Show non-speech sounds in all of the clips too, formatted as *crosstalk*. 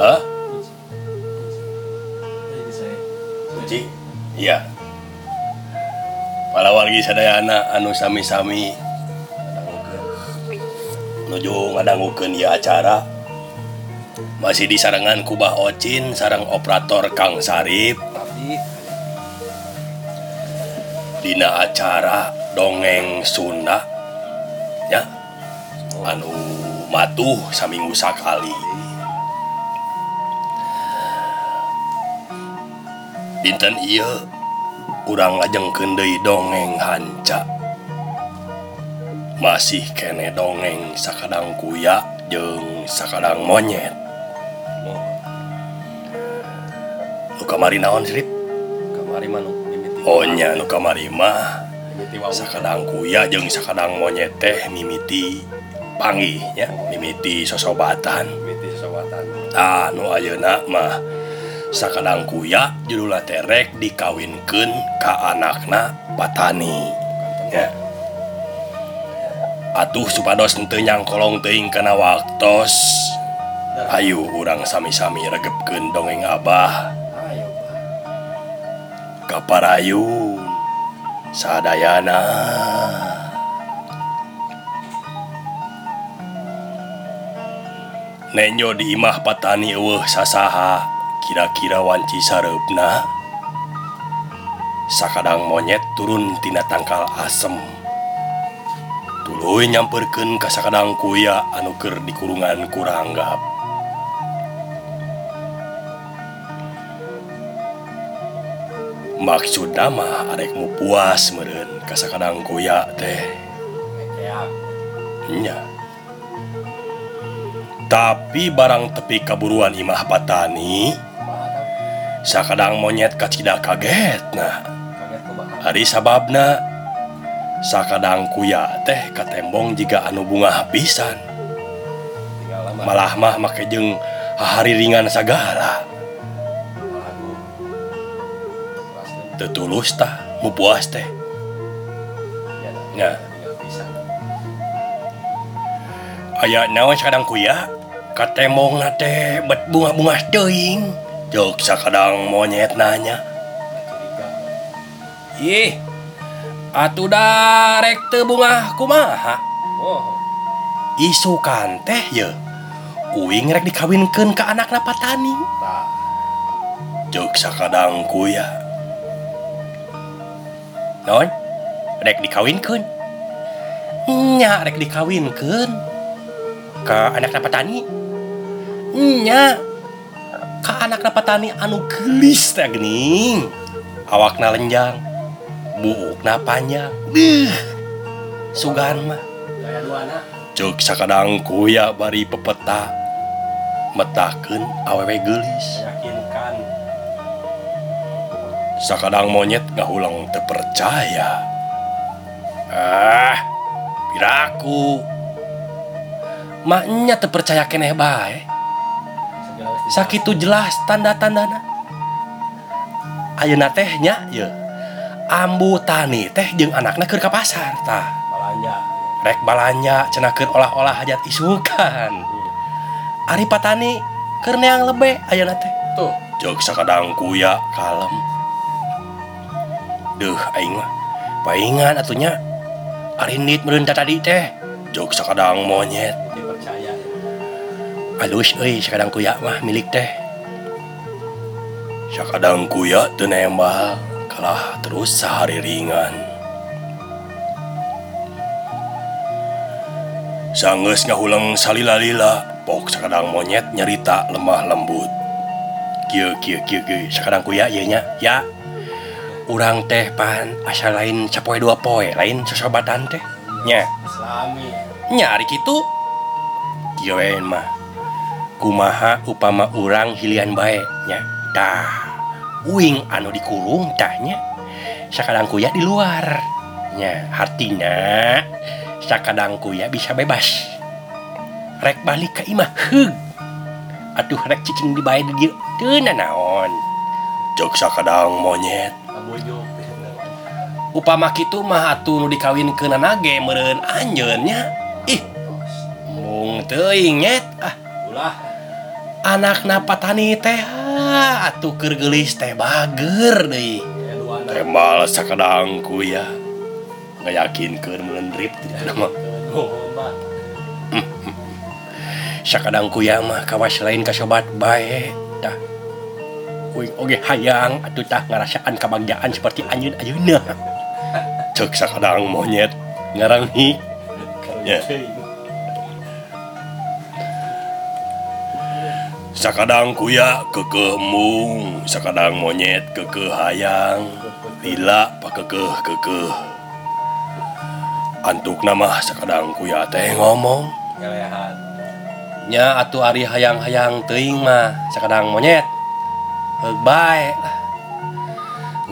Hah? Puji? Iya. Palawan lagi sadayana anu sami-sami nuju ngadangukeun ieu acara masih di sarangan kubah ocin sarang operator Kang Sarip Dina acara dongeng Sunda ya anu matuh saminggu sakali dinten iya urang lajeng deui dongeng hanca. Masih kene dongeng sakadang kuya jeng sakadang monyet. Lu kamari naon sirip kamari manu oh nya nu kamari mah sakadang kuya jeng sakadang monyet teh mimiti panggihnya mimiti sosobatan. Mimiti sosobatan. Ah nu ayeuna mah sakadang kuya judullah terek dikawinkeun ke anakna patani. Ya. atuh supados tenyang kolong teing kana waktos. Ayu urang sami-sami regepken dongeng Abah. Kaparayun Sadayana. Nenyo di imah patani eueuh sasaha. kira-kira wanci sarepna sakadang monyet turun tina tangkal asem. Tulu nyamperken kasakadang kuya anuker di kurungan kuranggap maksud arek adekmu puas meren kasakadang kuya teh. Nya. Tapi barang tepi kaburuan imah patani sakadang monyet kacida kaget nah hari sababna sakadang kuya teh katembong jika anu bunga habisan malah mah make jeng hari ringan sagala tetulus tah mu puas teh. Nah ayah naon sakadang kuya? Katembong na teh bet bunga-bunga teuing. Jok sakadang monyet nanya ih atuh darek teu bunga kumaha oh. isukan teh ye. Uing rek dikawinkeun ka anakna patani. tani sakadang Joksa kuya non rek dikawinkeun. nya rek dikawinkeun ka anakna patani. tani nya ka anak napatani anu gelis teh gening awakna lenjang buukna panjang Beuh. sugan mah. Cuk sakadang kuya bari pepeta. Metakeun awewe gelis. Yakinkan sakadang monyet gahulang teu percaya ah piraku. Maknya teu percaya keneh bae. sakit jelas tanda-tandana Ayeuna tehnya ya ambu tani teh jeung anakna keur ka pasar tah balanja. Rek balanja cenakeun olah-olah hajat isukan. Hmm. ari patani keur neang lebe ayeuna teh. Tuh. Jog sakadang kuya kalem. Deuh aing mah. Paingan atunya ari nit meureun tadi teh. Jog sakadang monyet. alus euy sakadang kuya mah milik teh. Sakadang kuya teu nembal kalah terus sehari ringan. Ngahuleng ngahulang salilalila pok sakadang monyet nyerita lemah lembut. Kieu kieu kieu kieu sakadang kuya ieu nya. Ya urang teh pan asal lain capoe dua poe lain sosobatan teh. Nya. Nyari kitu. Kieu mah. kumaha upama urang hilian banyaknyadah Uing anu dikurung tanya. Sakadang ya di luarnya. Artinya sakadang ya bisa bebas. Rek balik ke imah atuh rek cicing dibayar di dia teu naon? Jok sakadang monyet. Upama kitu mah atuh dikawin ke nanage meren anjennya ih mung teing nyet. Ah anak napatani teh ah, atuh keur geulis teh bager deui. Tembal sakadang ya. Ngayakinkeun meun drip tidak mah. Hmm, hmm, hmm. Sakadang ya mah kawas lain kasobat bae tah. Kuing oge hayang atuh tah ngarasaan kebahagiaan seperti anjeun ayeuna cek sakadang monyet ngarang hik ya sakadang kuya kekemung sakadang monyet keke hayang. Lila pakekeh kekeh antuk nama sakadang kuya teh ngomong. Nya atuh ari hayang-hayang teuing mah sakadang monyet. Baik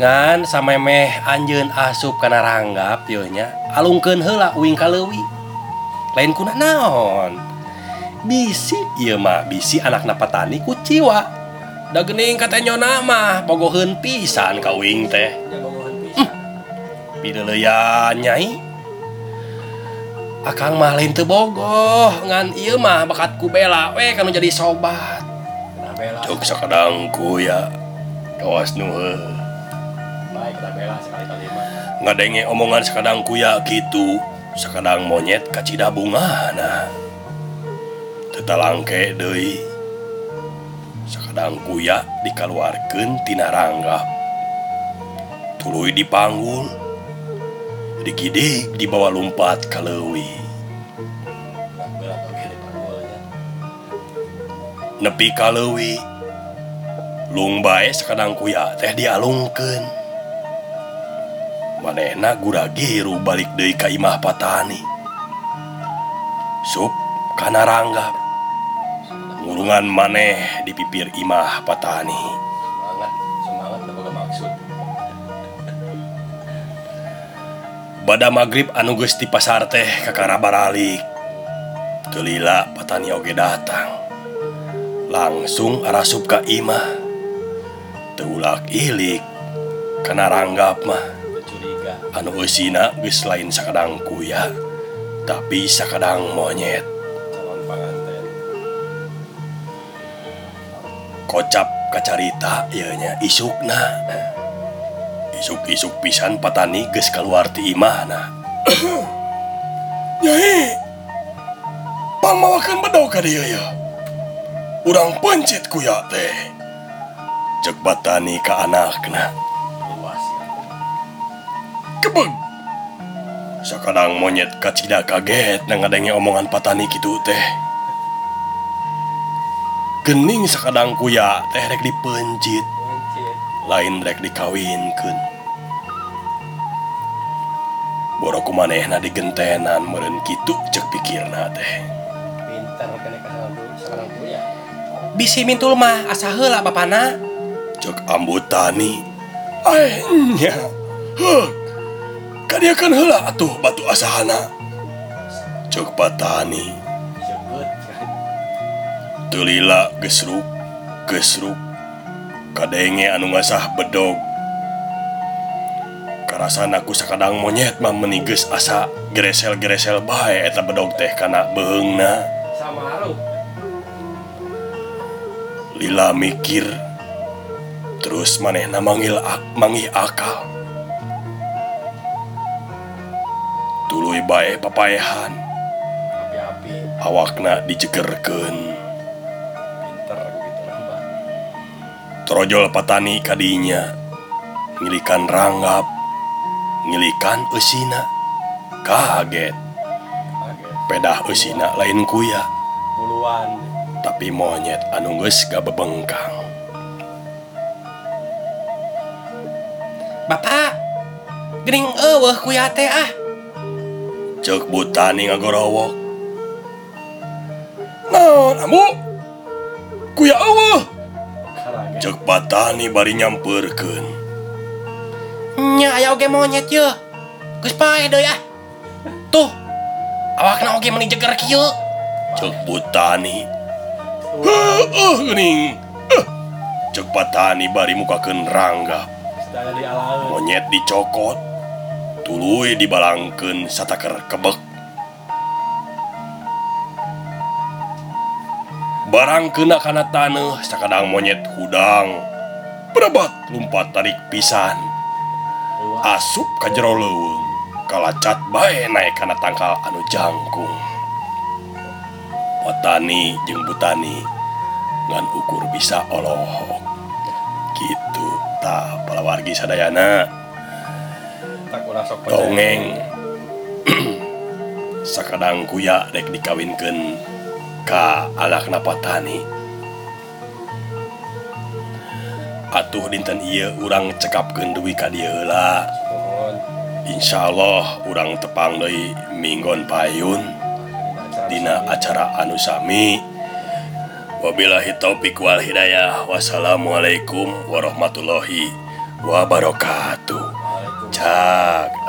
ngan samemeh anjeun asup kana ranggap yo nya alungkeun heula uing ka leuwi lain kuna naon? bisi ieu mah bisi anak napatani kuciwa dagening nyona mah bogoheun pisan ka uing teh. Hm, nyai. Lain teu bogo, ngan ieu mah bakat ku bela we kanu jadi sobat. Sekadangku ya doas nu ngadenge omongan sakadang kuya gitu. Sekadang monyet kacida bunga nah. tetalangke Dei sekadang kuya dikaluarkeun tina ranggap tulu dipanggul digidik dibawa lumpat kalewi nepi kalewi lumbae sekadang kuya teh dialungkeun. Manehna guragiru balik Dei Kaimah Patani. Sup kanarangga kurungan maneh di pipir Imah Patani. Semangat, semangat da boga maksud. bad magrib anuges di pasar teh Kakara baralik lila Patani Oge datang. Langsung arasup ka Imah. Teulak ilik kana ranggap mah. Anu eusina geus lain sakadang kuya tapi sakadang monyet. kocap kacarita ianya nya isukna. Isuk-isuk pisan patani ges keluarti imana *coughs* Nyai pamawakan bedau ka dia ya? Urang pencit kuya teh. Cek batani ke anakna. Nah kebeg monyet kacida kaget nang ngadenge omongan patani gitu teh. kening sekadang kuya tehrek dipenjit lain rek dikawinkeun. Boroku kumanehna digentenan meren kitu cek pikirna teh. Pintar kene sekarang kuya. Bisi mintul mah asa heula bapana? Cek ambutani. Aehnya heh kadiakan heula atuh batu asahana. Cek patani. tulila gesruk gesruk. Kadenge anu ngasah bedog. Karasan aku sekadang monyet mah meniges asa gresel-gresel bae eta bedog teh kana beungna. Lila mikir terus manehna manggil ak mangih akal. Tuluy bae papaehan. Awakna dijegerkeun Trojol patani kadinya. Ngilikan ranggap. Ngilikan eusina Kaget. Pedah eusina lain kuya. Puluhan. Tapi monyet anu geus gak bebengkang Bapak Gening eueuh kuya teh ah. Cek butani ngagorowok. Naon amu? Kuya eueuh Karaget. Cek patani bari nyamperkeun Nya aya oge monyet ye. Geus pae deui ah. Tuh. Awakna oge meni jeger kieu. Cek butani Heuh geuning Eh, Cek patani bari mukakeun rangga Sedang. Monyet dicokot Tuluy dibalangkeun sataker kebek barang kena karena tanah sekadang monyet hudang. Berebat lumpat tarik pisan. Asup ke jero leuweung kalacat bae naik karena tangkal anu jangkung. Petani jeng butani ngan ukur bisa olohok. Gitu tak palawargi sadayana. Dongeng *clears throat* sakadang kuya dek dikawinkan ka anak napatani atuh dinten ia urang cekapkeun duwi ka dialah Insya Allah urang tepang deui Minggon payun. Dina acara anusami wabillahi taufik wal hidayah. Wassalamualaikum warahmatullahi wabarakatuh. Cak.